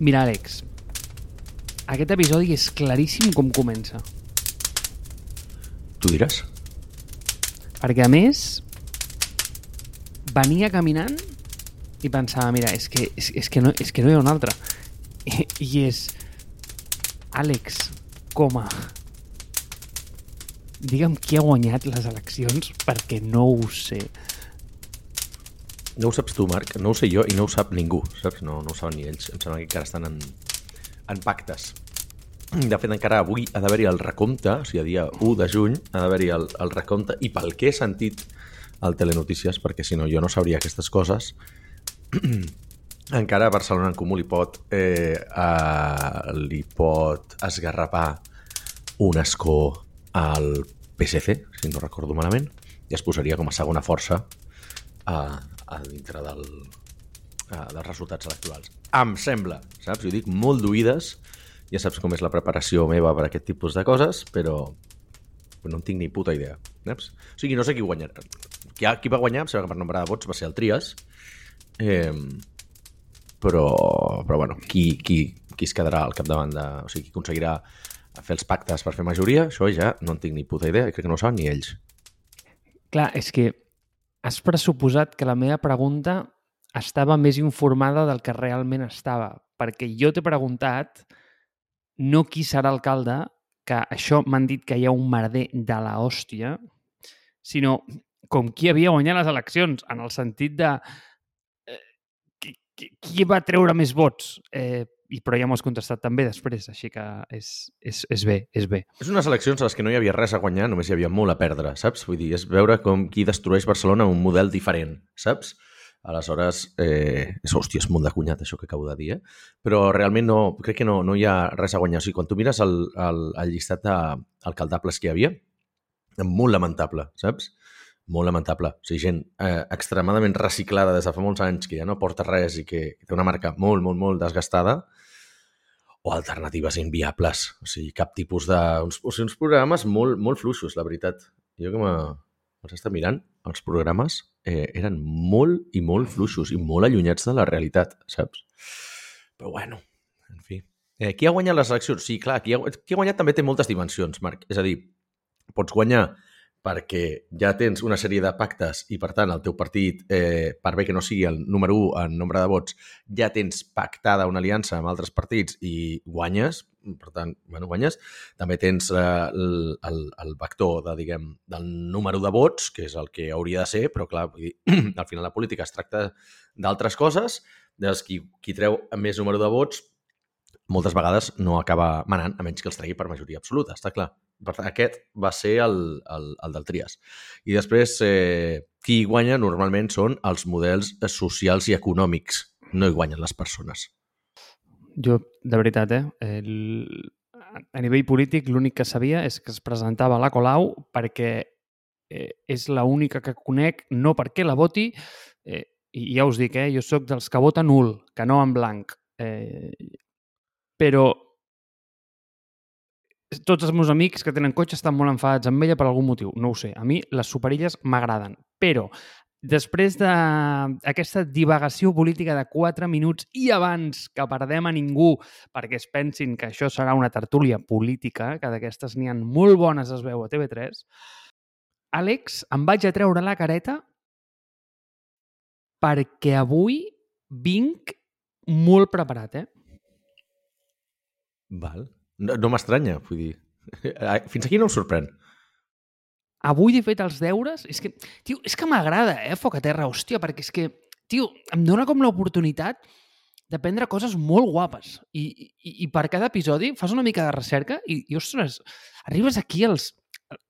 Mira, Àlex, aquest episodi és claríssim com comença. Tu diràs? Perquè, a més, venia caminant i pensava, mira, és que, és, és que, no, és que no hi ha un altre. I, i és Àlex Coma. Digue'm qui ha guanyat les eleccions perquè no ho sé. No ho saps tu, Marc, no ho sé jo i no ho sap ningú, saps? No, no ho saben ni ells. Em sembla que encara estan en, en pactes. De fet, encara avui ha d'haver-hi el recompte, o sigui, a dia 1 de juny ha d'haver-hi el, el recompte, i pel que he sentit al Telenotícies, perquè si no jo no sabria aquestes coses, encara a Barcelona en Comú li pot, eh, eh, li pot esgarrapar un escó al PSC, si no recordo malament, i es posaria com a segona força a, a dintre del, a, dels resultats electorals. Em sembla, saps? Jo dic molt d'oïdes, ja saps com és la preparació meva per aquest tipus de coses, però no en tinc ni puta idea. Saps? O sigui, no sé qui guanyarà. Qui, qui va guanyar, em sembla que per nombre de vots va ser el Trias, eh, però, però bueno, qui, qui, qui es quedarà al capdavant de... O sigui, qui aconseguirà fer els pactes per fer majoria, això ja no en tinc ni puta idea crec que no ho saben ni ells. Clar, és que has pressuposat que la meva pregunta estava més informada del que realment estava, perquè jo t'he preguntat no qui serà alcalde, que això m'han dit que hi ha un merder de la hòstia, sinó com qui havia guanyat les eleccions, en el sentit de eh, qui, qui, va treure més vots. Eh, i, però ja m'ho has contestat també després, així que és, és, és bé, és bé. És unes eleccions a les que no hi havia res a guanyar, només hi havia molt a perdre, saps? Vull dir, és veure com qui destrueix Barcelona un model diferent, saps? Aleshores, eh, és, hòstia, és molt de cunyat això que acabo de dir, eh? Però realment no, crec que no, no hi ha res a guanyar. O sigui, quan tu mires el, el, el llistat d'alcaldables que hi havia, molt lamentable, saps? Molt lamentable. O sigui, gent eh, extremadament reciclada des de fa molts anys, que ja no porta res i que, té una marca molt, molt, molt desgastada, o alternatives inviables. O sigui, cap tipus de... Uns, o sigui, uns programes molt, molt fluixos, la veritat. Jo que m'has estat mirant, els programes eh, eren molt i molt fluixos i molt allunyats de la realitat, saps? Però bueno, en fi. Eh, qui ha guanyat les eleccions? Sí, clar, qui ha, qui ha guanyat també té moltes dimensions, Marc. És a dir, pots guanyar perquè ja tens una sèrie de pactes i, per tant, el teu partit, eh, per bé que no sigui el número 1 en nombre de vots, ja tens pactada una aliança amb altres partits i guanyes, per tant, bueno, guanyes. També tens eh, el, el, el vector de, diguem, del número de vots, que és el que hauria de ser, però, clar, vull dir, al final la política es tracta d'altres coses, doncs qui, qui treu més número de vots moltes vegades no acaba manant, a menys que els tregui per majoria absoluta, està clar. Per tant, aquest va ser el, el, el del Trias. I després, eh, qui guanya normalment són els models socials i econòmics. No hi guanyen les persones. Jo, de veritat, eh? El... A nivell polític, l'únic que sabia és que es presentava la Colau perquè eh, és l'única que conec, no perquè la voti, eh, i ja us dic, eh, jo sóc dels que voten nul, que no en blanc. Eh, però tots els meus amics que tenen cotxe estan molt enfadats amb ella per algun motiu. No ho sé. A mi les superilles m'agraden. Però després d'aquesta divagació política de 4 minuts i abans que perdem a ningú perquè es pensin que això serà una tertúlia política, que d'aquestes n'hi ha molt bones es veu a TV3, Àlex, em vaig a treure la careta perquè avui vinc molt preparat, eh? Val. No, no m'estranya, vull dir. Fins aquí no em sorprèn. Avui he fet els deures. És que, tio, és que m'agrada, eh, Foc a Terra, hòstia, perquè és que, tio, em dona com l'oportunitat d'aprendre coses molt guapes. I, i, I per cada episodi fas una mica de recerca i, i ostres, arribes aquí els,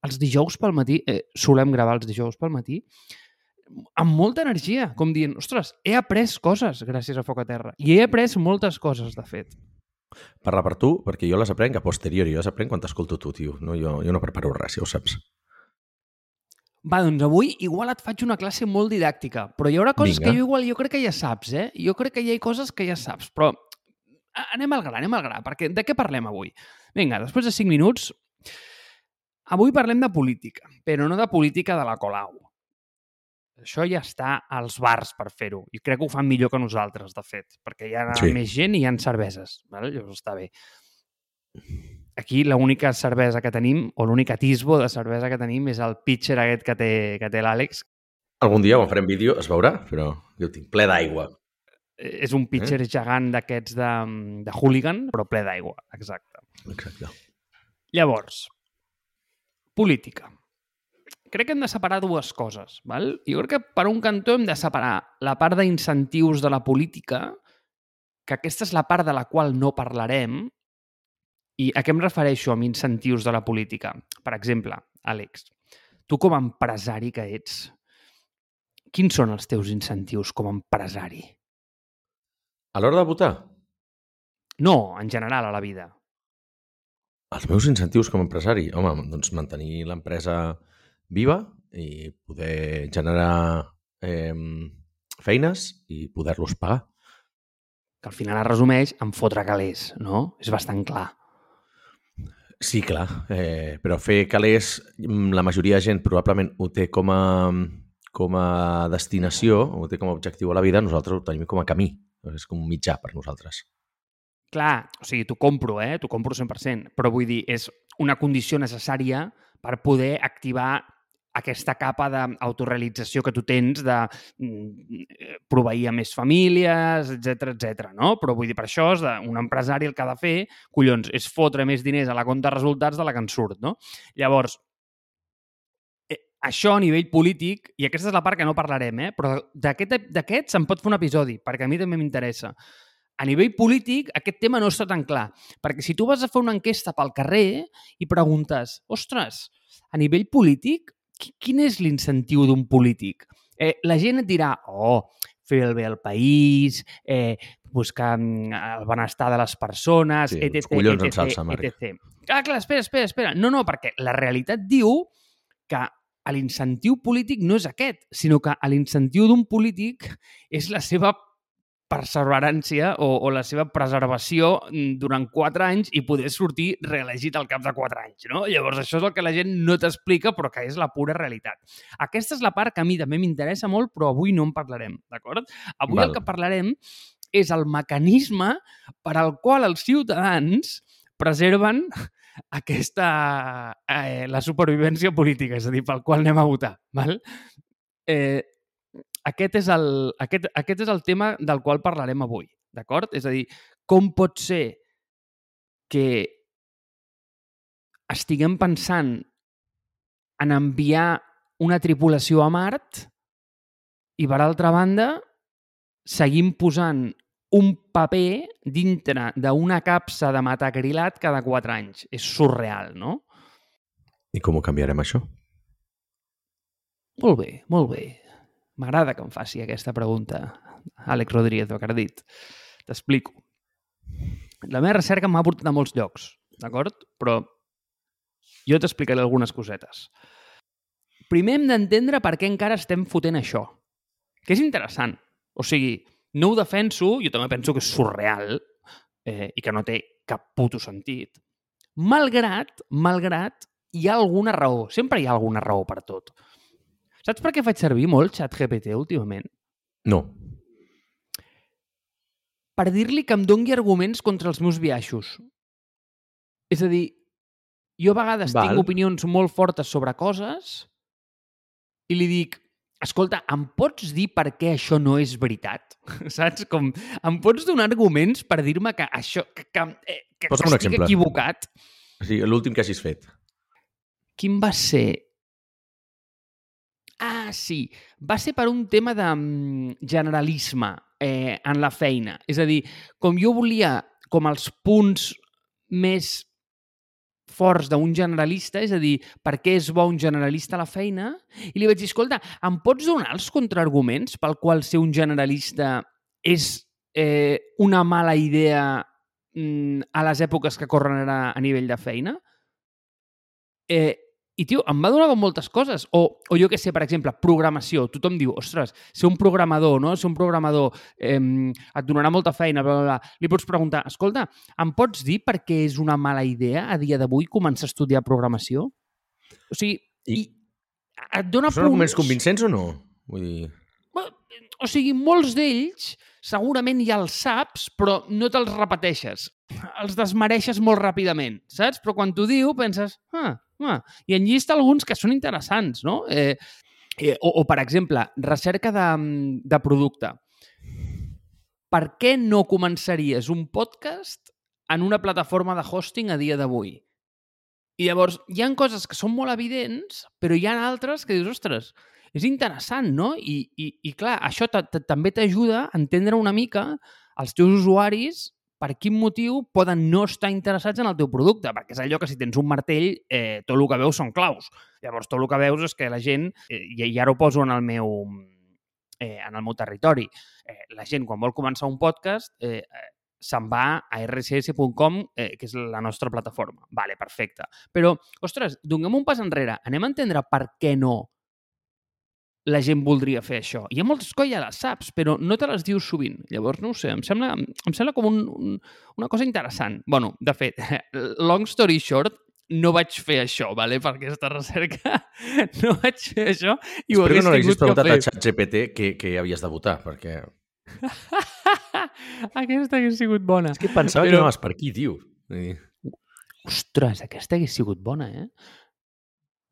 els dijous pel matí, eh, solem gravar els dijous pel matí, amb molta energia, com dient, ostres, he après coses gràcies a Foc a Terra. I he après moltes coses, de fet. Parla per tu, perquè jo les aprenc a posteriori, jo les aprenc quan t'escolto tu, tio. No, jo, jo no preparo res, ja ho saps. Va, doncs avui igual et faig una classe molt didàctica, però hi haurà coses Vinga. que jo igual jo crec que ja saps, eh? Jo crec que hi ha coses que ja saps, però anem al gra, anem al gra, perquè de què parlem avui? Vinga, després de 5 minuts, avui parlem de política, però no de política de la Colau. Això ja està als bars per fer-ho. I crec que ho fan millor que nosaltres, de fet, perquè hi ha Sí. més gent i hi ha cerveses. Val? Llavors està bé. Aquí l'única cervesa que tenim, o l'únic atisbo de cervesa que tenim, és el pitcher aquest que té, que té l'Àlex. Algun dia, quan farem vídeo, es veurà, però jo tinc ple d'aigua. Eh, És un pitcher eh? gegant d'aquests de, de hooligan, però ple d'aigua, exacte. Exacte. Llavors, política. Crec que hem de separar dues coses. Val? Jo crec que per un cantó hem de separar la part d'incentius de la política, que aquesta és la part de la qual no parlarem, i a què em refereixo amb incentius de la política? Per exemple, Àlex, tu com a empresari que ets, quins són els teus incentius com a empresari? A l'hora de votar, No, en general, a la vida. els meus incentius com a empresari, home, doncs mantenir l'empresa viva i poder generar eh, feines i poder-los pagar. Que al final es resumeix en fotre calés, no? És bastant clar. Sí, clar, eh, però fer calés, mm, la majoria de gent probablement ho té com a, com a destinació, ho té com a objectiu a la vida, nosaltres ho tenim com a camí, és com un mitjà per nosaltres. Clar, o sigui, t'ho compro, eh? T'ho compro 100%, però vull dir, és una condició necessària per poder activar aquesta capa d'autorealització que tu tens de mm, proveir a més famílies, etc etc. no? Però vull dir, per això és de, un empresari el que ha de fer, collons, és fotre més diners a la compta de resultats de la que en surt, no? Llavors, eh, això a nivell polític, i aquesta és la part que no parlarem, eh? però d'aquest se'n pot fer un episodi, perquè a mi també m'interessa. A nivell polític, aquest tema no està tan clar, perquè si tu vas a fer una enquesta pel carrer i preguntes, ostres, a nivell polític, quin és l'incentiu d'un polític? Eh, la gent et dirà, oh, fer el bé al país, eh, buscar mm, el benestar de les persones, Sí, etc, collons en etc, salsa, Marc. etc. Ah, clar, espera, espera, espera. No, no, perquè la realitat diu que l'incentiu polític no és aquest, sinó que l'incentiu d'un polític és la seva perseverància o, o la seva preservació mm, durant quatre anys i poder sortir reelegit al cap de quatre anys, no? Llavors, això és el que la gent no t'explica, però que és la pura realitat. Aquesta és la part que a mi també m'interessa molt, però avui no en parlarem, d'acord? Avui Val. el que parlarem és el mecanisme per al qual els ciutadans preserven aquesta, eh, la supervivència política, és a dir, pel qual anem a votar. Val? Eh, aquest, és el, aquest, aquest és el tema del qual parlarem avui, d'acord? És a dir, com pot ser que estiguem pensant en enviar una tripulació a Mart i, per altra banda, seguim posant un paper dintre d'una capsa de metacrilat cada quatre anys. És surreal, no? I com ho canviarem, això? Molt bé, molt bé. M'agrada que em faci aquesta pregunta, Àlex Rodríguez Bacardit. T'explico. La meva recerca m'ha portat a molts llocs, d'acord? Però jo t'explicaré algunes cosetes. Primer hem d'entendre per què encara estem fotent això, que és interessant. O sigui, no ho defenso, jo també penso que és surreal eh, i que no té cap puto sentit. Malgrat, malgrat, hi ha alguna raó. Sempre hi ha alguna raó per tot. Saps per què faig servir molt ChatGPT últimament? No. Per dir-li que em dongui arguments contra els meus biaixos. És a dir, jo a vegades Val. tinc opinions molt fortes sobre coses i li dic, escolta, em pots dir per què això no és veritat? Saps? Com, em pots donar arguments per dir-me que això, que, que, eh, que, que estic exemple. equivocat? O sigui, l'últim que hagis fet. Quin va ser? Ah, sí. Va ser per un tema de mm, generalisme eh, en la feina. És a dir, com jo volia com els punts més forts d'un generalista, és a dir, per què és bo un generalista a la feina, i li vaig dir, escolta, em pots donar els contraarguments pel qual ser un generalista és eh, una mala idea mm, a les èpoques que corren ara a nivell de feina? Eh, I, tio, em va donar com moltes coses. O, o jo que sé, per exemple, programació. Tothom diu, ostres, ser un programador, no? Ser un programador eh, et donarà molta feina, bla, bla, bla. Li pots preguntar, escolta, em pots dir per què és una mala idea a dia d'avui començar a estudiar programació? O sigui, I- i et dona Són arguments punts... convincents o no? Vull dir... O sigui, molts d'ells segurament ja els saps, però no te'ls repeteixes. Els desmereixes molt ràpidament, saps? Però quan t'ho diu penses, ah, ah, i en llista alguns que són interessants, no? Eh, eh, o, o, per exemple, recerca de, de producte. Per què no començaries un podcast en una plataforma de hosting a dia d'avui? I llavors, hi han coses que són molt evidents, però hi ha altres que dius, ostres, és interessant, no? I, i, i clar, això també t'ajuda a entendre una mica els teus usuaris per quin motiu poden no estar interessats en el teu producte, perquè és allò que si tens un martell, eh, tot el que veus són claus. Llavors, tot el que veus és que la gent, eh, i, ara ho poso en el meu, eh, en el meu territori, eh, la gent quan vol començar un podcast eh, se'n va a rcs.com, eh, que és la nostra plataforma. Vale, perfecte. Però, ostres, donem un pas enrere. Anem a entendre per què no la gent voldria fer això. Hi ha moltes coses ja les saps, però no te les dius sovint. Llavors, no ho sé, em sembla, em sembla com un, un, una cosa interessant. bueno, de fet, long story short, no vaig fer això, vale? per aquesta recerca. No vaig fer això i ho Espero hagués que no tingut que preguntat a ChatGPT que, que havies de votar, perquè... aquesta hagués sigut bona. És que pensava Però- que anaves per aquí, tio. Ostres, aquesta hagués sigut bona, eh?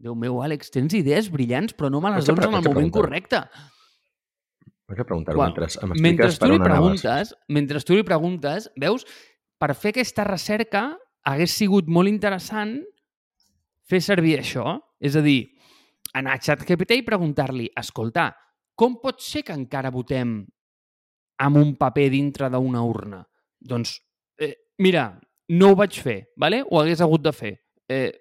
Déu meu, Àlex, tens idees brillants, però no me les dones en el moment correcte. Vaig a preguntar-ho mentre em Mentre tu li on anaves. preguntes, mentre tu li preguntes, veus, per fer aquesta recerca hagués sigut molt interessant fer servir això. És a dir, anar a ChatGPT i preguntar-li, escolta, com pot ser que encara votem amb un paper dintre d'una urna? Doncs, eh, mira, no ho vaig fer, vale? ho hagués hagut de fer. Eh,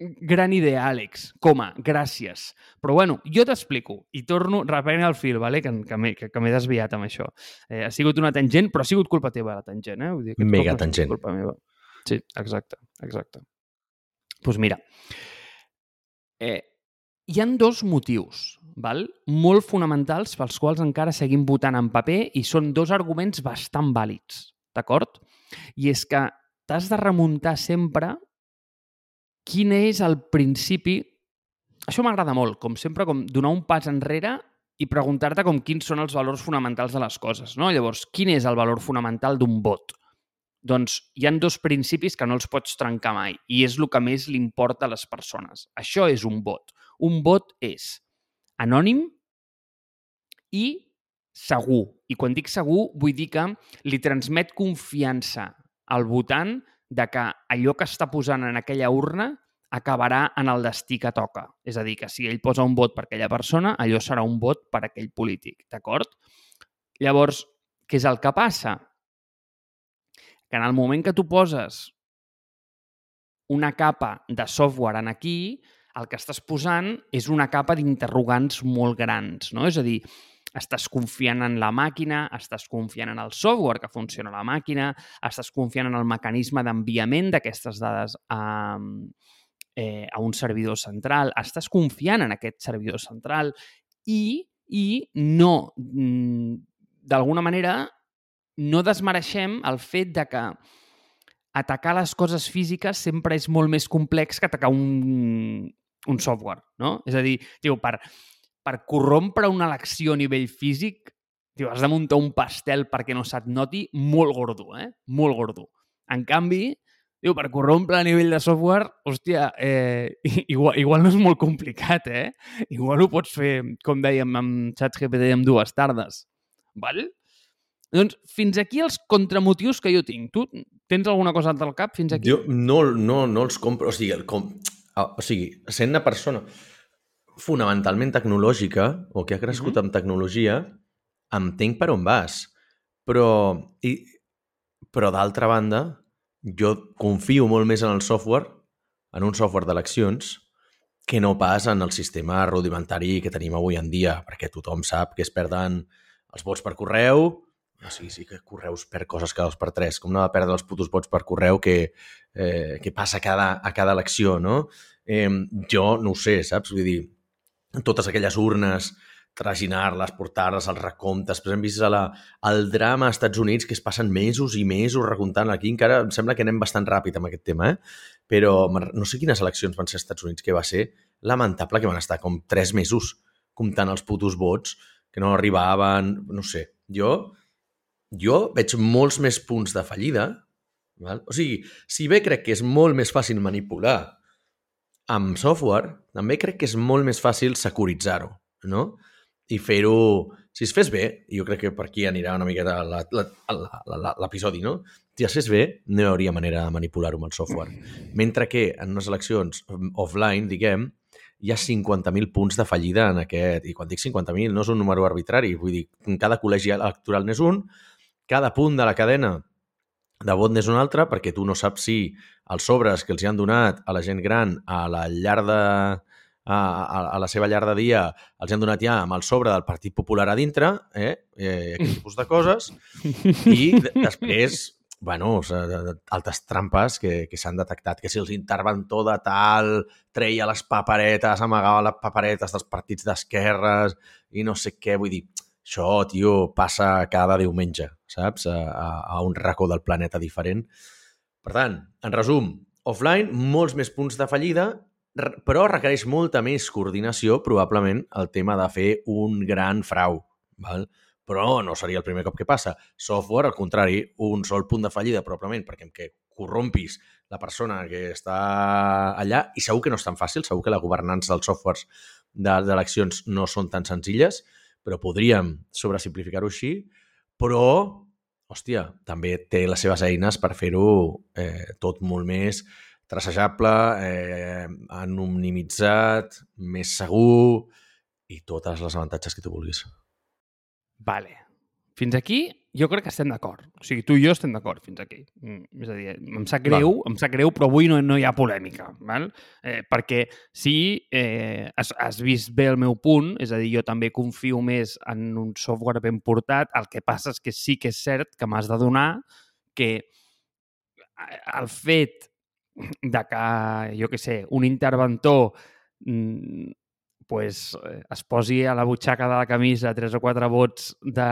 gran idea, Àlex. Coma, gràcies. Però bueno, jo t'explico i torno, reprenc el fil, vale? que, que m'he que, que m'he desviat amb això. Eh, ha sigut una tangent, però ha sigut culpa teva la tangent, eh? Vull dir, Mega tangent. Culpa meva. Sí, exacte, exacte. Doncs pues mira, eh, hi han dos motius val? molt fonamentals pels quals encara seguim votant en paper i són dos arguments bastant vàlids, d'acord? I és que t'has de remuntar sempre quin és el principi... Això m'agrada molt, com sempre, com donar un pas enrere i preguntar-te com quins són els valors fonamentals de les coses. No? Llavors, quin és el valor fonamental d'un vot? Doncs hi han dos principis que no els pots trencar mai i és el que més li importa a les persones. Això és un vot. Un vot és anònim i segur. I quan dic segur, vull dir que li transmet confiança al votant de que allò que està posant en aquella urna acabarà en el destí que toca. És a dir, que si ell posa un vot per aquella persona, allò serà un vot per aquell polític, d'acord? Llavors, què és el que passa? Que en el moment que tu poses una capa de software en aquí, el que estàs posant és una capa d'interrogants molt grans, no? És a dir, estàs confiant en la màquina, estàs confiant en el software que funciona la màquina, estàs confiant en el mecanisme d'enviament d'aquestes dades a, eh, a un servidor central, estàs confiant en aquest servidor central i, i no, mm, d'alguna manera, no desmereixem el fet de que atacar les coses físiques sempre és molt més complex que atacar un, un software, no? És a dir, tio, per, per corrompre una elecció a nivell físic, tio, has de muntar un pastel perquè no se't noti molt gordo, eh? Molt gordo. En canvi, diu, per corrompre a nivell de software, hòstia, eh, igual, igual no és molt complicat, eh? Igual ho pots fer, com dèiem, amb ChatGPT en dues tardes. Val? Doncs fins aquí els contramotius que jo tinc. Tu tens alguna cosa al cap fins aquí? Jo no, no, no els compro. O sigui, el, com, o sigui, sent una persona fonamentalment tecnològica o que ha crescut Mhm. amb tecnologia, entenc per on vas. Però, i, però d'altra banda, jo confio molt més en el software, en un software d'eleccions, que no pas en el sistema rudimentari que tenim avui en dia, perquè tothom sap que es perden els vots per correu, o sigui, sí que correus per coses cada dos per tres, com no de perdre els putos vots per correu que, eh, que passa a cada, a cada elecció, no? Eh, jo no ho sé, saps? Vull dir, totes aquelles urnes, traginar-les, portar-les als recomptes. Després hem vist la, el drama als Estats Units que es passen mesos i mesos recomptant. Aquí encara em sembla que anem bastant ràpid amb aquest tema, eh? però no sé quines eleccions van ser als Estats Units, que va ser lamentable que van estar com tres mesos comptant els putos vots que no arribaven, no sé. Jo, jo veig molts més punts de fallida, val? o sigui, si bé crec que és molt més fàcil manipular amb software, també crec que és molt més fàcil securitzar-ho, no? I fer-ho... Si es fes bé, jo crec que per aquí anirà una miqueta l'episodi, no? Si es fes bé, no hi hauria manera de manipular-ho amb el software. Mentre que en unes eleccions offline, diguem, hi ha 50.000 punts de fallida en aquest. I quan dic 50.000 no és un número arbitrari, vull dir, cada col·legi electoral n'és un, cada punt de la cadena de vot n'és un altre, perquè tu no saps si els sobres que els hi han donat a la gent gran a la llar de, a, a, a la seva llar de dia els han donat ja amb el sobre del Partit Popular a dintre, eh? eh aquest tipus de coses, i després bueno, altres trampes que, que s'han detectat, que si els interventor de tal treia les paperetes, amagava les paperetes dels partits d'esquerres i no sé què, vull dir, això, tio, passa cada diumenge, saps? A, a, a un racó del planeta diferent. Per tant, en resum, offline, molts més punts de fallida, però requereix molta més coordinació, probablement, el tema de fer un gran frau. Val? però no seria el primer cop que passa. Software, al contrari, un sol punt de fallida, probablement, perquè en què corrompis la persona que està allà, i segur que no és tan fàcil, segur que la governança dels softwares d'eleccions no són tan senzilles, però podríem sobresimplificar-ho així, però, hòstia, també té les seves eines per fer-ho eh, tot molt més tracejable, eh, anonimitzat, més segur i totes les avantatges que tu vulguis. Vale. Fins aquí jo crec que estem d'acord. O sigui, tu i jo estem d'acord fins aquí. Mm, és a dir, em sap greu, val. em sap greu, però avui no, no hi ha polèmica, val? Eh, perquè sí, eh, has, has vist bé el meu punt, és a dir, jo també confio més en un software ben portat, el que passa és que sí que és cert que m'has de donar que el fet de que, jo que sé, un interventor mm, pues, eh, es posi a la butxaca de la camisa tres o quatre vots de,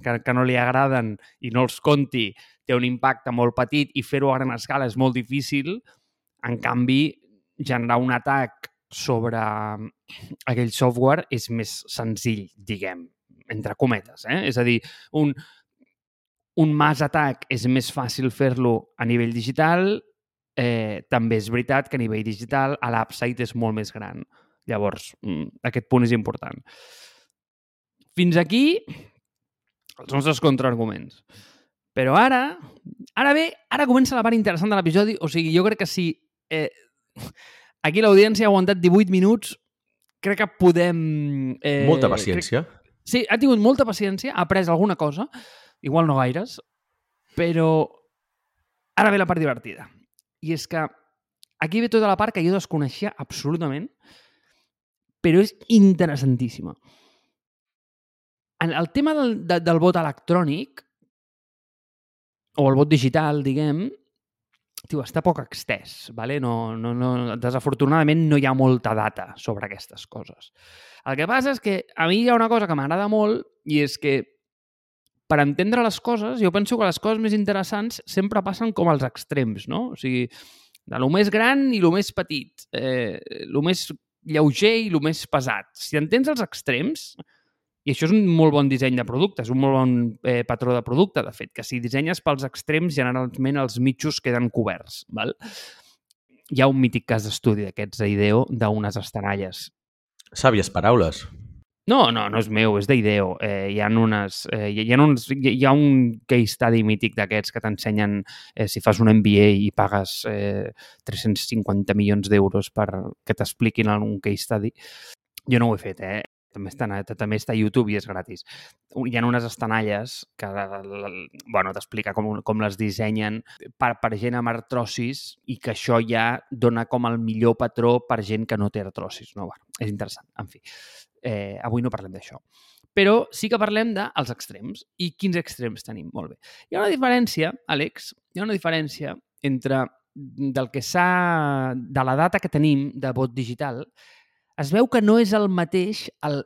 que, que no li agraden i no els conti, té un impacte molt petit i fer-ho a gran escala és molt difícil. En canvi, generar un atac sobre aquell software és més senzill, diguem, entre cometes. Eh? És a dir, un, un mass atac és més fàcil fer-lo a nivell digital, eh, també és veritat que a nivell digital l'upside és molt més gran. Llavors, mm, aquest punt és important. Fins aquí els nostres contraarguments. Però ara, ara bé, ara comença la part interessant de l'episodi. O sigui, jo crec que si eh, aquí l'audiència ha aguantat 18 minuts, crec que podem... Eh, molta paciència. Crec... Sí, ha tingut molta paciència, ha après alguna cosa, igual no gaires, però ara ve la part divertida. I és que aquí ve tota la part que jo desconeixia absolutament, però és interessantíssima. En el tema del, de, del vot electrònic, o el vot digital, diguem, tio, està poc extès, ¿vale? no, no, no, desafortunadament no hi ha molta data sobre aquestes coses. El que passa és que a mi hi ha una cosa que m'agrada molt i és que per entendre les coses, jo penso que les coses més interessants sempre passen com als extrems, no? O sigui, de lo més gran i lo més petit, eh, lo més lleuger i el més pesat. Si entens els extrems, i això és un molt bon disseny de producte, és un molt bon eh, patró de producte, de fet, que si dissenyes pels extrems, generalment els mitjos queden coberts. Val? Hi ha un mític cas d'estudi d'aquests a Ideo d'unes estanalles. Sàvies paraules. No, no, no és meu, és d'Ideo. Eh, hi, ha unes, eh, hi, ha uns, hi ha un case study mític d'aquests que t'ensenyen eh, si fas un MBA i pagues eh, 350 milions d'euros per que t'expliquin un case study. Jo no ho he fet, eh? També està, també està a YouTube i és gratis. Hi ha unes estanalles que bueno, t'explica com, com les dissenyen per, per gent amb artrosis i que això ja dona com el millor patró per gent que no té artrosis. No, bueno, és interessant, en fi eh, avui no parlem d'això. Però sí que parlem dels extrems. I quins extrems tenim? Molt bé. Hi ha una diferència, Àlex, hi ha una diferència entre del que s'ha... de la data que tenim de vot digital, es veu que no és el mateix el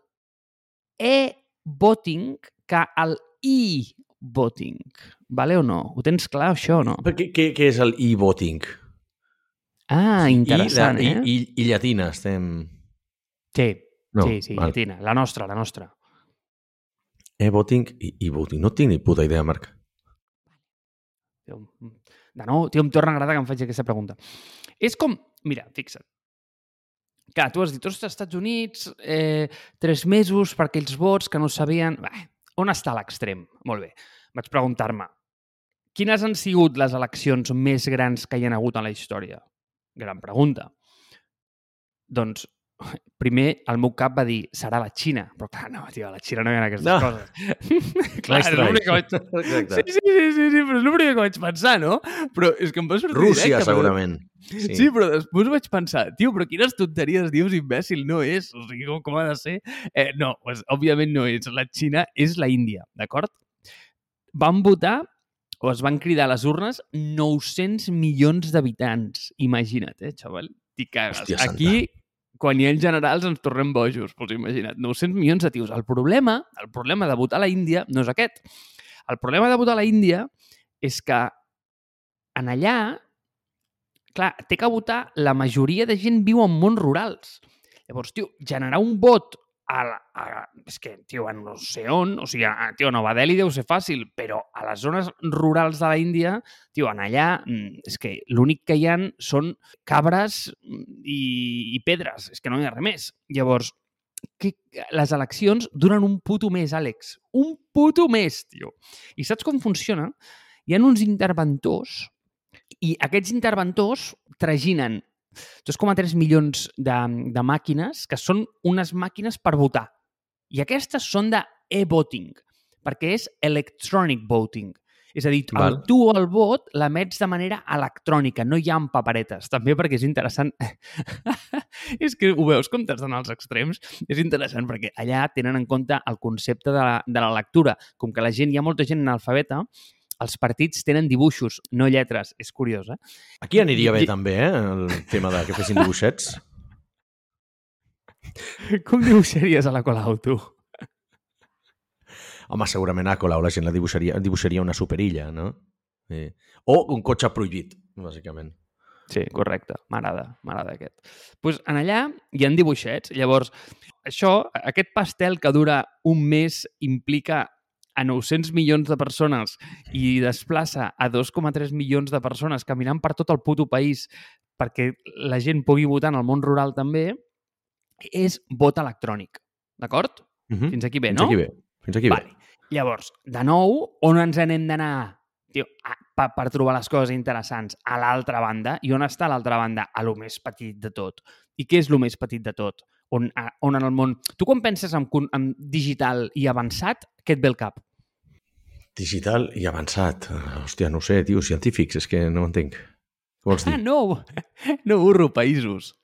e-voting que el e-voting. Vale o no? Ho tens clar, això, o no? Què, què, què és el e-voting? Ah, interessant, I, de, eh? I, i, I llatina estem... Sí, No, sí, sí, val. llatina. La nostra, la nostra. E-voting i e-voting. No tinc ni puta idea, Marc. Tio, de nou, tio, em torna a agradar que em faig aquesta pregunta. És com... Mira, fixa't. Clar, tu has dit, ostres, Estats Units, eh, tres mesos per aquells vots que no sabien... Bé, on està l'extrem? Molt bé. Vaig preguntar-me, quines han sigut les eleccions més grans que hi ha hagut en la història? Gran pregunta. Doncs, primer, el meu cap va dir, serà la Xina. Però clar, no, tio, a la Xina no hi ha aquestes No. coses. clar, és l'únic que vaig... Exacte. Sí, sí, sí, sí, sí, però és primer que vaig pensar, no? Però és que em va sortir Rússia, directe, però- segurament. Sí. sí, però després vaig pensar, tio, però quines tonteries dius, imbècil, no és. O sigui, com, com ha de ser? Eh, no, pues, òbviament no és. La Xina és la Índia, d'acord? Van votar o es van cridar a les urnes 900 milions d'habitants. Imagina't, eh, xaval? T'hi cagues. Hòstia santa. Aquí, quan hi ha generals, ens tornem bojos. Pues imagina't, 900 milions de tios. El problema, el problema de votar a la Índia no és aquest. El problema de votar a la Índia és que en allà clar, té que votar, la majoria de gent viu en mons rurals. Llavors, tio, generar un vot a, la, a és que, tio, a no sé on, o sigui, a, tio, Nova Delhi deu ser fàcil, però a les zones rurals de la Índia, tio, en allà, mm, és que l'únic que hi han són cabres mm, i, i pedres, és que no hi ha res més. Llavors, que les eleccions duren un puto mes, Àlex. Un puto mes, tio. I saps com funciona? Hi ha uns interventors i aquests interventors traginen 2,3 milions de, de màquines que són unes màquines per votar. I aquestes són de e-voting, perquè és electronic voting. És a dir, el, Val. tu el vot l'emets de manera electrònica, no hi ha paperetes. També perquè és interessant... és que ho veus com t'has d'anar als extrems? És interessant perquè allà tenen en compte el concepte de la, de la lectura. Com que la gent, hi ha molta gent analfabeta, els partits tenen dibuixos, no lletres. És curiós, eh? Aquí aniria bé I- també, eh? El tema de que fessin dibuixets. Com dibuixaries a la Colau, tu? Home, segurament a Colau la gent la dibuixaria, dibuixaria una superilla, no? Sí. O un cotxe prohibit, bàsicament. Sí, correcte. M'agrada, m'agrada aquest. pues en allà hi han dibuixets. Llavors, això, aquest pastel que dura un mes implica a 900 milions de persones i desplaça a 2,3 milions de persones caminant per tot el puto país perquè la gent pugui votar en el món rural també, és vot electrònic. D'acord? Uh -huh. Fins aquí bé, Fins no? aquí bé. Fins aquí Vale. bé. Llavors, de nou, on ens n'hem d'anar tio, a, per, per trobar les coses interessants? A l'altra banda. I on està l'altra banda? A lo més petit de tot. I què és lo més petit de tot? On, a, on en el món... Tu quan penses en, en digital i avançat, què et ve al cap? Digital i avançat. Ah, Hòstia, no ho sé, tio, científics, és que no ho entenc. Què vols Ah, dir? no! No, burro, països.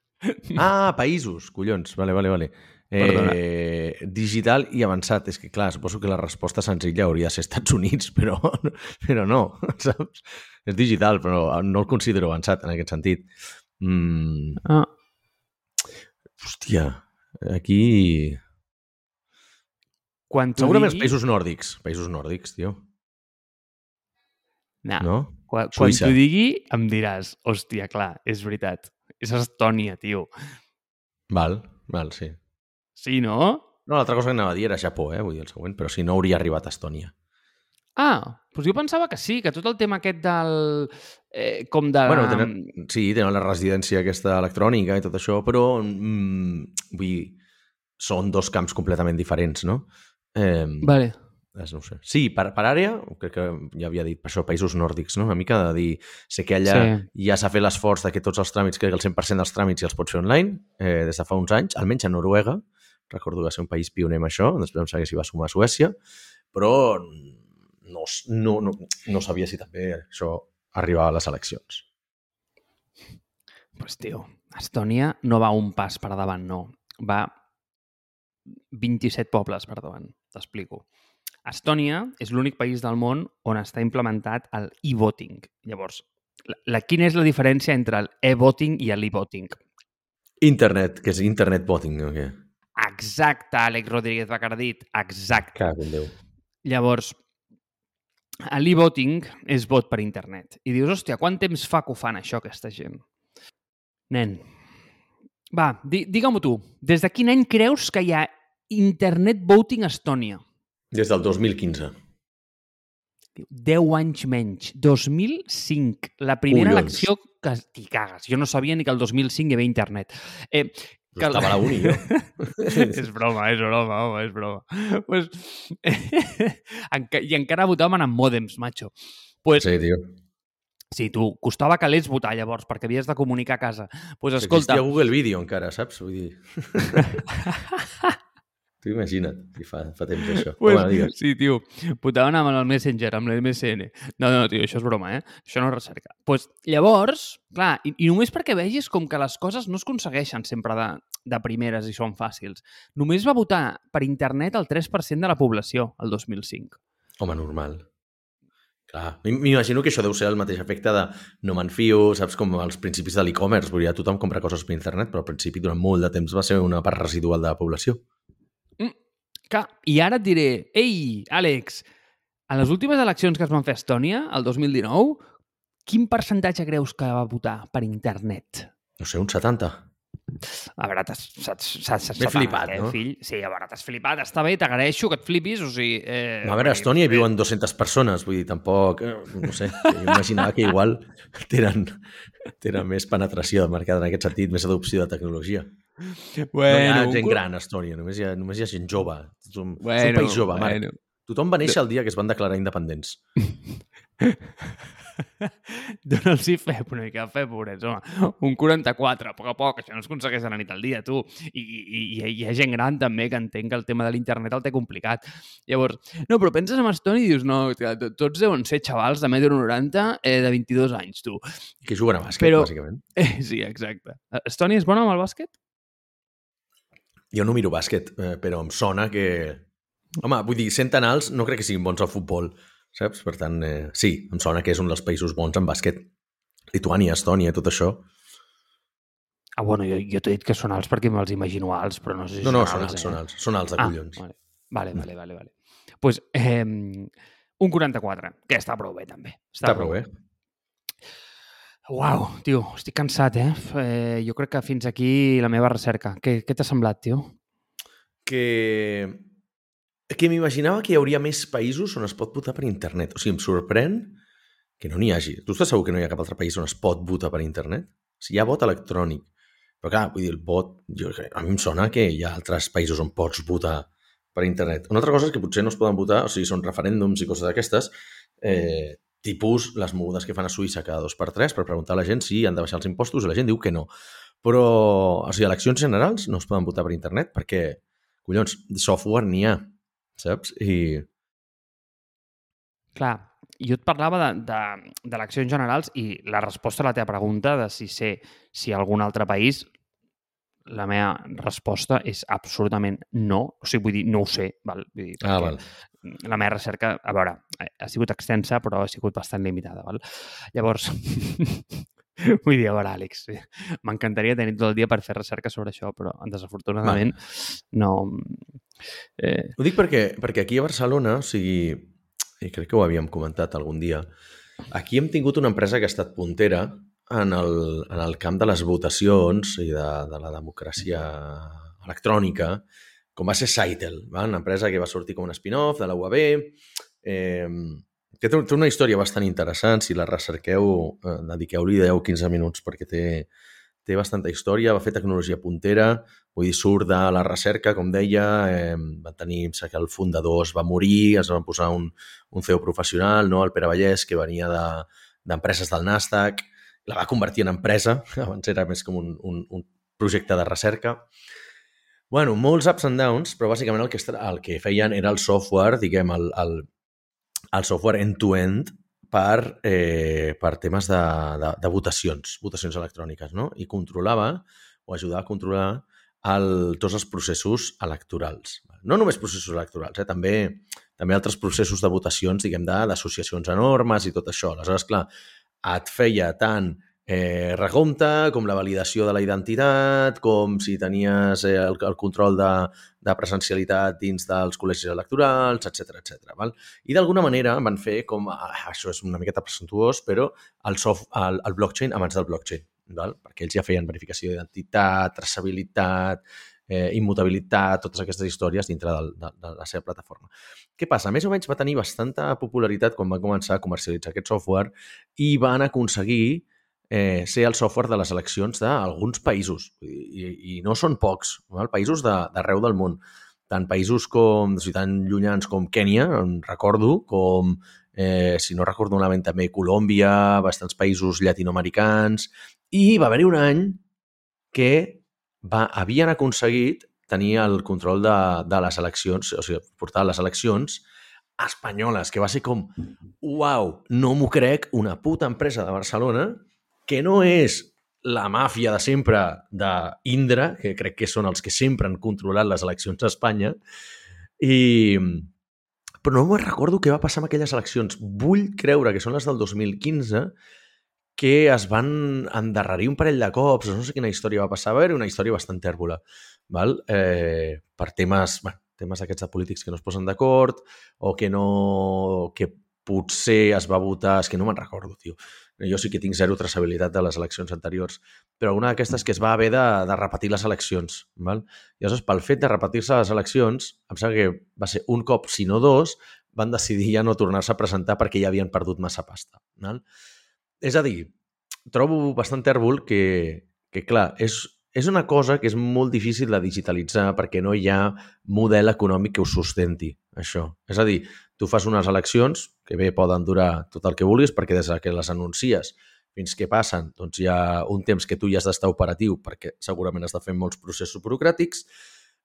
Ah, països, collons. Vale, vale, vale. Eh, digital i avançat. És que, clar, suposo que la resposta senzilla hauria de ser Estats Units, però, però no, saps? És digital, però no el considero avançat en aquest sentit. Mm, Ah. Hòstia, aquí... Quan Segurament els digui... països nòrdics. Països nòrdics, tio. No. No? Quan, quan t'ho digui, em diràs, hòstia, clar, és veritat. És Estònia, tio. Val, val, sí. Sí, no? No, l'altra cosa que anava a dir era Japó, eh? Vull dir el següent, però si no hauria arribat a Estònia. Ah, doncs jo pensava que sí, que tot el tema aquest del... Eh, com de... Bueno, tenen, sí, tenen la residència aquesta electrònica i tot això, però mm, vull dir, són dos camps completament diferents, no? Eh, Vale. no sé. Sí, per, per àrea, crec que ja havia dit per això, països nòrdics, no? Una mica de dir, sé que allà Sí. ja s'ha fet l'esforç de que tots els tràmits, crec que el 100% dels tràmits ja els pots fer online, eh, des de fa uns anys, almenys a Noruega, recordo que va ser un país pioner amb això, després em sabia si va sumar a Suècia, però no, no, no, no sabia si també això arribava a les eleccions. pues, tio, Estònia no va un pas per davant, no. Va 27 pobles per davant, t'explico. Estònia és l'únic país del món on està implementat el e-voting. Llavors, la, la, quina és la diferència entre el e-voting i l'e-voting? Internet, que és internet voting, o què? Exacte, Àlex Rodríguez Bacardit, exacte. En Déu. Llavors, l'e-voting és vot per internet. I dius, hòstia, quant temps fa que ho fan això, aquesta gent? Nen, Va, di digue-m'ho tu. Des de quin any creus que hi ha Internet Voting a Estònia? Des del 2015. 10 anys menys. 2005. La primera Collons. elecció que t'hi cagues. Jo no sabia ni que el 2005 hi havia internet. Eh, Que Estava a la uni, jo. és broma, és broma, home, és broma. Pues, I encara votaven amb mòdems, macho. Pues, sí. Sí, tio. sí, tu, costava calés votar llavors, perquè havies de comunicar a casa. Pues, escolta, Existia Google Video encara, saps? Vull dir... tu imagina't, fa, fa temps això. Pues, Home, digues. sí, tio, votaven amb el Messenger, amb l'MSN. No, no, tio, això és broma, eh? Això no és recerca. pues, llavors, clar, i, i només perquè vegis com que les coses no es aconsegueixen sempre de, de primeres i són fàcils. Només va votar per internet el 3% de la població el 2005. Home, normal. Clar, m'imagino que això deu ser el mateix efecte de no me'n fio, saps, com als principis de l'e-commerce. Ja tothom compra coses per internet, però al principi, durant molt de temps, va ser una part residual de la població. Clar, i ara et diré, ei, Àlex, a les últimes eleccions que es van fer a Estònia, el 2019, quin percentatge creus que va votar per internet? No sé, un 70. A veure, t'has flipat, eh, no? Fill? Sí, a veure, t'has flipat. Està bé, t'agraeixo que et flipis, o sigui... Eh, A veure, a Estònia hi viuen 200 persones, vull dir, tampoc, eh, no sé, jo imaginava que igual tenen, tenen més penetració de mercat en aquest sentit, més adopció de tecnologia. Bueno, no hi ha gent gran a Estònia, només hi ha, només hi ha gent jove. És un, Bueno, és un país jove, Marc. bueno. Tothom va néixer el dia que es van declarar independents. Dona'ls fe una mica de fe, pobrets, home. Un 44, a poc a poc, això no es aconsegueix a la nit al dia, tu. I, i, i hi ha gent gran també que entenc que el tema de l'internet el té complicat. Llavors, no, però penses en Estònia i dius, no, tia, to- tots deuen ser xavals de 1,90 m eh, de 22 anys, tu. Que juguen a bàsquet, Però- bàsicament. Eh, sí, exacte. Estònia és bona amb el bàsquet? Jo no miro bàsquet, eh, però em sona que... Home, vull dir, sent tan alts, no crec que siguin bons al futbol, saps? Per tant, eh, sí, em sona que és un dels països bons en bàsquet. Lituània, Estònia, tot això. Ah, bueno, jo, jo t'he dit que són alts perquè me'ls imagino alts, però no sé si No, no, són són alts, alts, eh? són alts. Són alts de Ah, collons. vale. Vale, vale, vale, vale. pues, eh, un 44, que està prou bé, també. Està prou bé. Uau, tio, estic cansat, eh? eh? Jo crec que fins aquí la meva recerca. Què, què t'ha semblat, tio? Que... Que m'imaginava que hi hauria més països on es pot votar per internet. O sigui, em sorprèn que no n'hi hagi. Tu estàs segur que no hi ha cap altre país on es pot votar per internet? O sigui, hi ha vot electrònic. Però clar, vull dir, el vot... Jo, a mi em sona que hi ha altres països on pots votar per internet. Una altra cosa és que potser no es poden votar, o sigui, són referèndums i coses d'aquestes, eh, tipus les mogudes que fan a Suïssa cada dos per tres per preguntar a la gent si han de baixar els impostos i la gent diu que no. Però, o sigui, eleccions generals no es poden votar per internet perquè, collons, software n'hi ha, saps? I Clar, jo et parlava de- de- d'eleccions generals i la resposta a la teva pregunta de si sé si algun altre país la meva resposta és absolutament no. O sigui, vull dir, no ho sé. Val? Vull dir, Ah, val. La meva recerca, a veure, ha sigut extensa, però ha sigut bastant limitada. Val? Llavors, vull dir, a veure, Àlex, m'encantaria tenir tot el dia per fer recerca sobre això, però desafortunadament no... Eh, Ho dic perquè, perquè aquí a Barcelona, o sigui, i crec que ho havíem comentat algun dia, aquí hem tingut una empresa que ha estat puntera en el, en el camp de les votacions i de, de la democràcia electrònica, com va ser Saitel, va? una empresa que va sortir com un spin-off de la UAB, eh, que té, una història bastant interessant, si la recerqueu, eh, dediqueu-li 10-15 minuts perquè té, té bastanta història, va fer tecnologia puntera, vull dir, surt de la recerca, com deia, eh, va tenir, em que el fundador es va morir, es va posar un, un CEO professional, no? el Pere Vallès, que venia de- d'empreses de, del Nasdaq, la va convertir en empresa, abans era més com un, un, un projecte de recerca. Bueno, molts ups and downs, però bàsicament el que, el que feien era el software, diguem, el, el, el software end-to-end per, eh, per temes de, de, de votacions, votacions electròniques, no? I controlava o ajudava a controlar el, tots els processos electorals. No només processos electorals, eh? també, també altres processos de votacions, diguem, d'associacions enormes i tot això. Aleshores, clar, et feia tant eh, recompte, com la validació de la identitat, com si tenies eh, el, el control de, de presencialitat dins dels col·legis electorals, etc etc. val? I d'alguna manera van fer com, ah, això és una miqueta presentuós, però el, soft, el, el blockchain abans del blockchain. val? perquè ells ja feien verificació d'identitat, traçabilitat, eh, immutabilitat, totes aquestes històries dintre de, de, de la seva plataforma. Què passa? Més o menys va tenir bastanta popularitat quan va començar a comercialitzar aquest software i van aconseguir eh, ser el software de les eleccions d'alguns països, i, i no són pocs, val? països d'arreu de, del món. Tant països com, sigui, tan llunyans com Kènia, en recordo, com, eh, si no recordo malament, també Colòmbia, bastants països llatinoamericans, i va haver-hi un any que va, havien aconseguit tenir el control de, de les eleccions, o sigui, portar les eleccions espanyoles, que va ser com, uau, no m'ho crec, una puta empresa de Barcelona que no és la màfia de sempre d'Indra, que crec que són els que sempre han controlat les eleccions a Espanya, i... però no me'n recordo què va passar amb aquelles eleccions. Vull creure que són les del 2015, que es van endarrerir un parell de cops, no sé quina història va passar, va haver una història bastant tèrbola, val? Eh, per temes, bueno, temes aquests de polítics que no es posen d'acord o que no... que potser es va votar... És que no me'n recordo, tio jo sí que tinc zero traçabilitat de les eleccions anteriors, però una d'aquestes que es va haver de, de repetir les eleccions. Val? I llavors, pel fet de repetir-se les eleccions, em sembla que va ser un cop, si no dos, van decidir ja no tornar-se a presentar perquè ja havien perdut massa pasta. Val? És a dir, trobo bastant tèrbol que, que clar, és, és una cosa que és molt difícil de digitalitzar perquè no hi ha model econòmic que ho sustenti, això. És a dir, tu fas unes eleccions que bé poden durar tot el que vulguis perquè des que les anuncies fins que passen, doncs hi ha un temps que tu ja has d'estar operatiu perquè segurament has de fer molts processos burocràtics.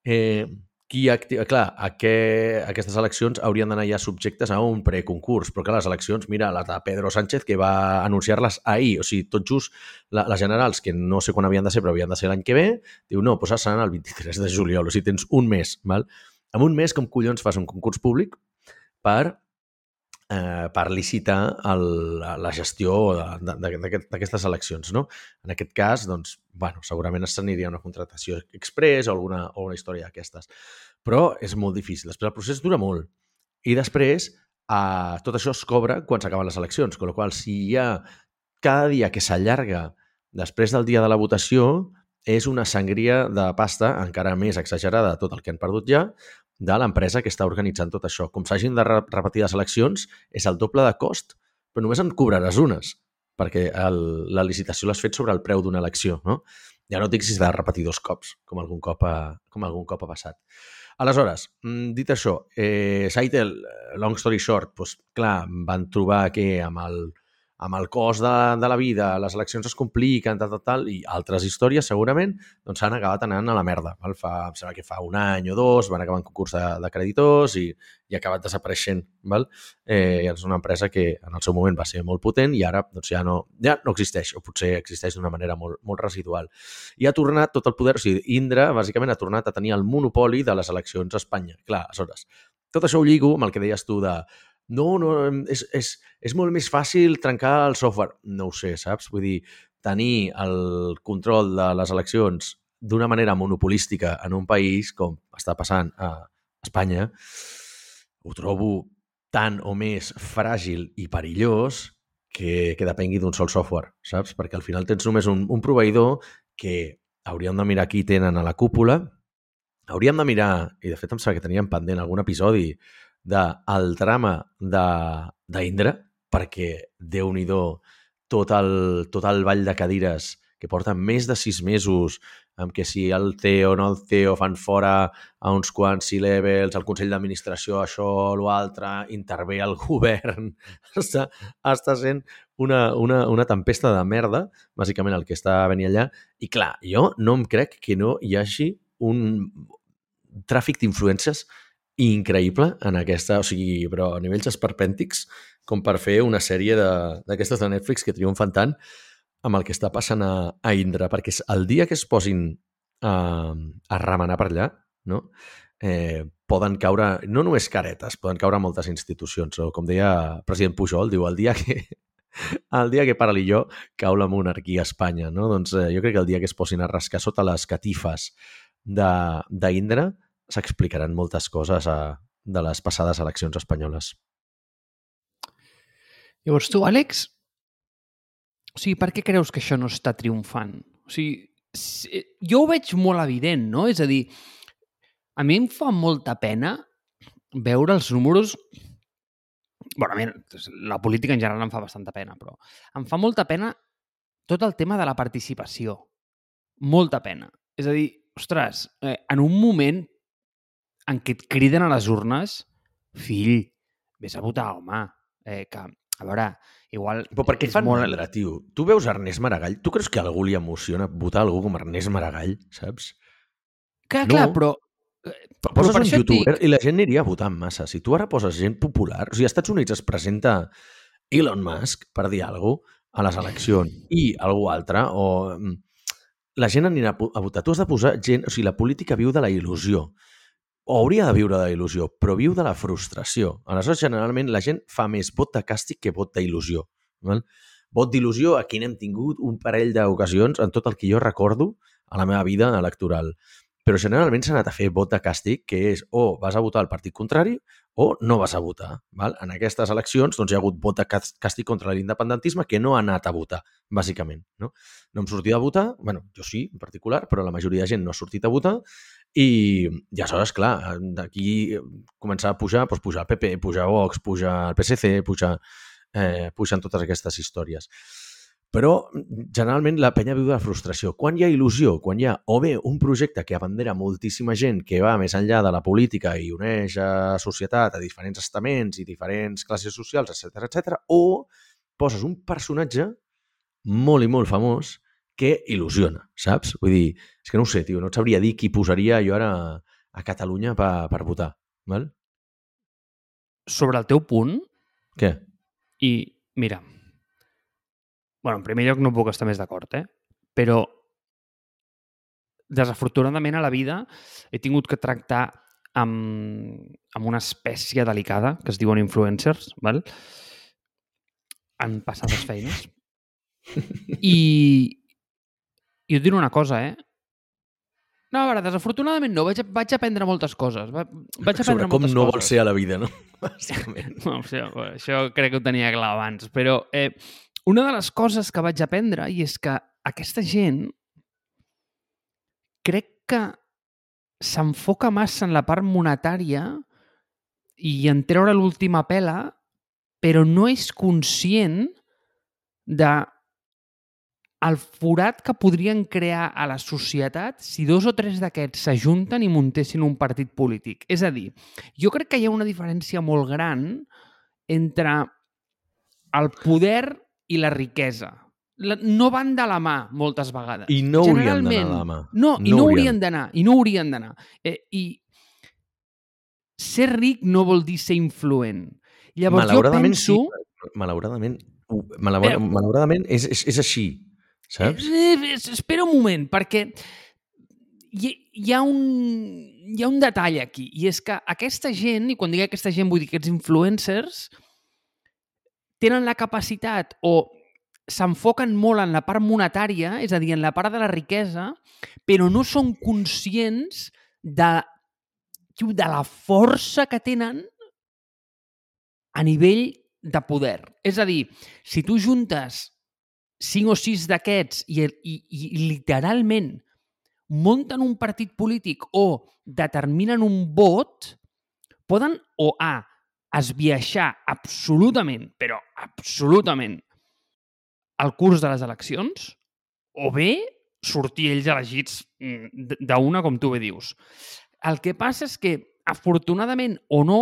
Eh, qui activa... Clar, que, aquestes eleccions haurien d'anar ja subjectes a un preconcurs, però clar, les eleccions, mira, la de Pedro Sánchez, que va anunciar-les ahir, o sigui, tot just la, les generals, que no sé quan havien de ser, però havien de ser l'any que ve, diu, no, doncs seran el 23 de juliol, o sigui, tens un mes, val? En un mes, com collons fas un concurs públic per eh, per licitar el, la gestió d'aquestes eleccions. No? En aquest cas, doncs, bueno, segurament s'aniria una contractació express o alguna o una història d'aquestes. Però és molt difícil. Després el procés dura molt. I després eh, tot això es cobra quan s'acaben les eleccions, amb la qual si hi ha cada dia que s'allarga després del dia de la votació, és una sangria de pasta encara més exagerada tot el que han perdut ja, de l'empresa que està organitzant tot això. Com s'hagin de repetir les eleccions, és el doble de cost, però només en cobraràs unes, perquè el, la licitació l'has fet sobre el preu d'una elecció, no? Ja no dic si s'ha de repetir dos cops, com algun cop ha, com algun cop ha passat. Aleshores, mm, dit això, eh, Saitel, long story short, doncs, clar, van trobar que amb el, amb el cost de, de la vida, les eleccions es compliquen, tal, tal, tal, i altres històries segurament doncs s'han acabat anant a la merda. Val? Fa, em sembla que fa un any o dos van acabar en concurs de, de creditors i, i ha acabat desapareixent. Val? Eh, és una empresa que en el seu moment va ser molt potent i ara doncs, ja, no, ja no existeix, o potser existeix d'una manera molt, molt residual. I ha tornat tot el poder, o sigui, Indra bàsicament ha tornat a tenir el monopoli de les eleccions a Espanya. Clar, aleshores, tot això ho lligo amb el que deies tu de no, no, és, és, és molt més fàcil trencar el software. No ho sé, saps? Vull dir, tenir el control de les eleccions d'una manera monopolística en un país com està passant a Espanya, ho trobo tan o més fràgil i perillós que, que depengui d'un sol software, saps? Perquè al final tens només un, un proveïdor que hauríem de mirar qui tenen a la cúpula, hauríem de mirar, i de fet em sembla que teníem pendent algun episodi del drama d'Indra, perquè, déu nhi tot, el, tot el ball de cadires que porten més de sis mesos amb que si el CEO no el CEO fan fora a uns quants C-levels, el Consell d'Administració, això l'altre, intervé el govern, està, està sent una, una, una tempesta de merda, bàsicament el que està venint allà. I clar, jo no em crec que no hi hagi un tràfic d'influències increïble en aquesta, o sigui, però a nivells esperpèntics, com per fer una sèrie d'aquestes de, de Netflix que triomfen tant amb el que està passant a, a Indra, perquè el dia que es posin a, a remenar per allà, no? eh, poden caure, no només caretes, poden caure moltes institucions, o com deia el president Pujol, diu, el dia que, el dia que para jo cau la monarquia a Espanya, no? Doncs eh, jo crec que el dia que es posin a rascar sota les catifes d'Indra, s'explicaran moltes coses a, de les passades eleccions espanyoles. Llavors tu, Àlex, O sigui, per què creus que això no està triomfant? O sigui, si, jo ho veig molt evident, no? És a dir, a mi em fa molta pena veure els números bueno, a mi, la política en general em fa bastanta pena, però em fa molta pena tot el tema de la participació. Molta pena. És a dir, ostres, eh, en un moment en què et criden a les urnes, fill, vés a votar, home, eh, que, a veure, igual... Però per què fan molt... mandra, tio? Tu veus Ernest Maragall? Tu creus que a algú li emociona votar algú com Ernest Maragall, saps? Clar, no. clar, però... Eh, però poses però per un youtuber dic... i la gent aniria a votar en massa. Si tu ara poses gent popular... O sigui, als Estats Units es presenta Elon Musk, per dir alguna cosa, a les eleccions i algú altre, o mm, la gent anirà a votar. Tu has de posar gent... O sigui, la política viu de la il·lusió o hauria de viure de la il·lusió, però viu de la frustració. Aleshores, generalment, la gent fa més vot de càstig que vot d'il·lusió. Vot d'il·lusió, aquí n'hem tingut un parell d'ocasions en tot el que jo recordo a la meva vida electoral. Però generalment s'ha anat a fer vot de càstig, que és o vas a votar al partit contrari o no vas a votar. Val? En aquestes eleccions doncs, hi ha hagut vot de càstig contra l'independentisme que no ha anat a votar, bàsicament. No, no hem sortit a votar, bueno, jo sí, en particular, però la majoria de gent no ha sortit a votar i, i aleshores, clar, d'aquí començar a pujar, doncs pujar PP, pujar Vox, pujar el PSC, pujar, eh, pujar totes aquestes històries. Però, generalment, la penya viu de la frustració. Quan hi ha il·lusió, quan hi ha o bé un projecte que abandera moltíssima gent, que va més enllà de la política i uneix a societat, a diferents estaments i diferents classes socials, etc etc, o poses un personatge molt i molt famós que il·lusiona, saps? Vull dir, és que no ho sé, tio, no et sabria dir qui posaria jo ara a Catalunya per, per votar, val? Sobre el teu punt... Què? I, mira, bueno, en primer lloc no puc estar més d'acord, eh? Però desafortunadament a la vida he tingut que tractar amb, amb una espècie delicada que es diuen influencers, val? en passades feines. I, i et diré una cosa, eh? No, a veure, desafortunadament no. Vaig, vaig aprendre moltes coses. Vaig aprendre Sobre com moltes no coses. vol ser a la vida, no? Bàsicament. No, això, això crec que ho tenia clar abans. Però eh, una de les coses que vaig aprendre i és que aquesta gent crec que s'enfoca massa en la part monetària i en treure l'última pela, però no és conscient de el forat que podrien crear a la societat si dos o tres d'aquests s'ajunten i muntessin un partit polític. És a dir, jo crec que hi ha una diferència molt gran entre el poder i la riquesa. No van de la mà moltes vegades. I no haurien d'anar de la mà. No, no i no haurien d'anar. I no haurien d'anar. Eh, I ser ric no vol dir ser influent. Llavors jo penso... Sí, malauradament, malauradament, malauradament és, és, és així saps? Eh, eh, espera un moment, perquè hi, hi, ha un, hi ha un detall aquí, i és que aquesta gent, i quan dic aquesta gent vull dir aquests influencers, tenen la capacitat o s'enfoquen molt en la part monetària, és a dir, en la part de la riquesa, però no són conscients de, de la força que tenen a nivell de poder. És a dir, si tu juntes cinc o sis d'aquests i, i, i literalment munten un partit polític o determinen un vot, poden o A, esbiaixar absolutament, però absolutament, el curs de les eleccions, o bé sortir ells elegits mm, d'una, com tu bé dius. El que passa és que, afortunadament o no,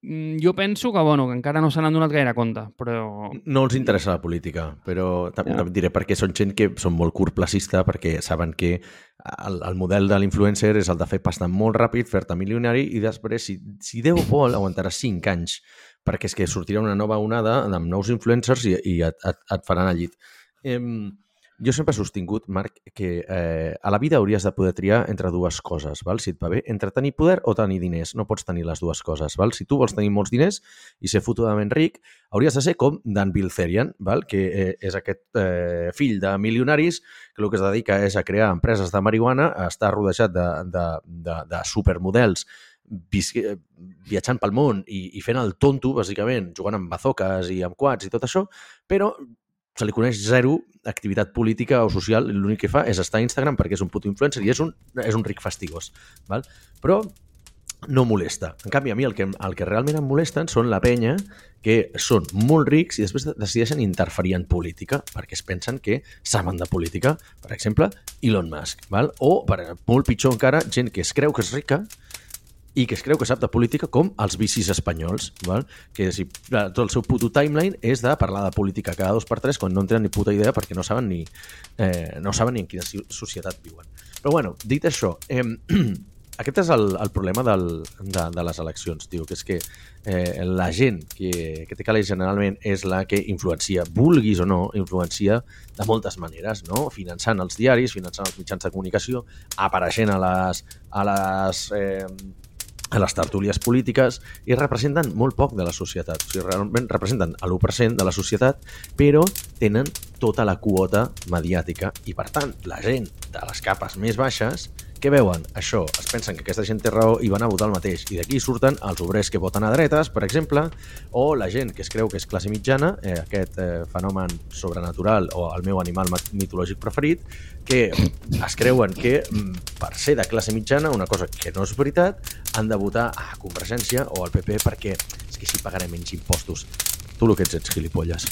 jo penso que, bueno, que encara no se n'han donat gaire compte, però... No els interessa la política, però també ja. diré perquè són gent que són molt curtplacista, perquè saben que el, el model de l'influencer és el de fer pasta molt ràpid, fer-te milionari i després, si, si Déu vol, aguantarà 5 anys, perquè és que sortirà una nova onada amb nous influencers i, i et, et, et faran al llit. Eh, jo sempre he sostingut, Marc, que eh, a la vida hauries de poder triar entre dues coses, val? si et va bé, entre tenir poder o tenir diners. No pots tenir les dues coses. Val? Si tu vols tenir molts diners i ser fotudament ric, hauries de ser com Dan Bilzerian, val? que eh, és aquest eh, fill de milionaris que el que es dedica és a crear empreses de marihuana, està rodejat de, de, de, de supermodels viatjant pel món i, i fent el tonto, bàsicament, jugant amb bazoques i amb quads i tot això, però se li coneix zero activitat política o social, l'únic que fa és estar a Instagram perquè és un puto influencer i és un, és un ric fastigós. Val? Però no molesta. En canvi, a mi el que, el que realment em molesten són la penya que són molt rics i després decideixen interferir en política perquè es pensen que saben de política. Per exemple, Elon Musk. Val? O, per, molt pitjor encara, gent que es creu que és rica i que es creu que sap de política com els vicis espanyols, val? que si, tot el seu puto timeline és de parlar de política cada dos per tres quan no en tenen ni puta idea perquè no saben ni, eh, no saben ni en quina societat viuen. Però bueno, dit això, eh, aquest és el, el problema del, de, de les eleccions, tio, que és que eh, la gent que, que té calés generalment és la que influencia, vulguis o no, influencia de moltes maneres, no? finançant els diaris, finançant els mitjans de comunicació, apareixent a les, a les eh, a les tertúlies polítiques i representen molt poc de la societat. O sigui, realment representen l'1% de la societat, però tenen tota la quota mediàtica i, per tant, la gent de les capes més baixes què veuen? Això. Es pensen que aquesta gent té raó i van a votar el mateix. I d'aquí surten els obrers que voten a dretes, per exemple, o la gent que es creu que és classe mitjana, eh, aquest eh, fenomen sobrenatural o el meu animal mitològic preferit, que es creuen que mm, per ser de classe mitjana, una cosa que no és veritat, han de votar a Convergència o al PP perquè és que si pagarem menys impostos. Tu el que ets ets gilipolles.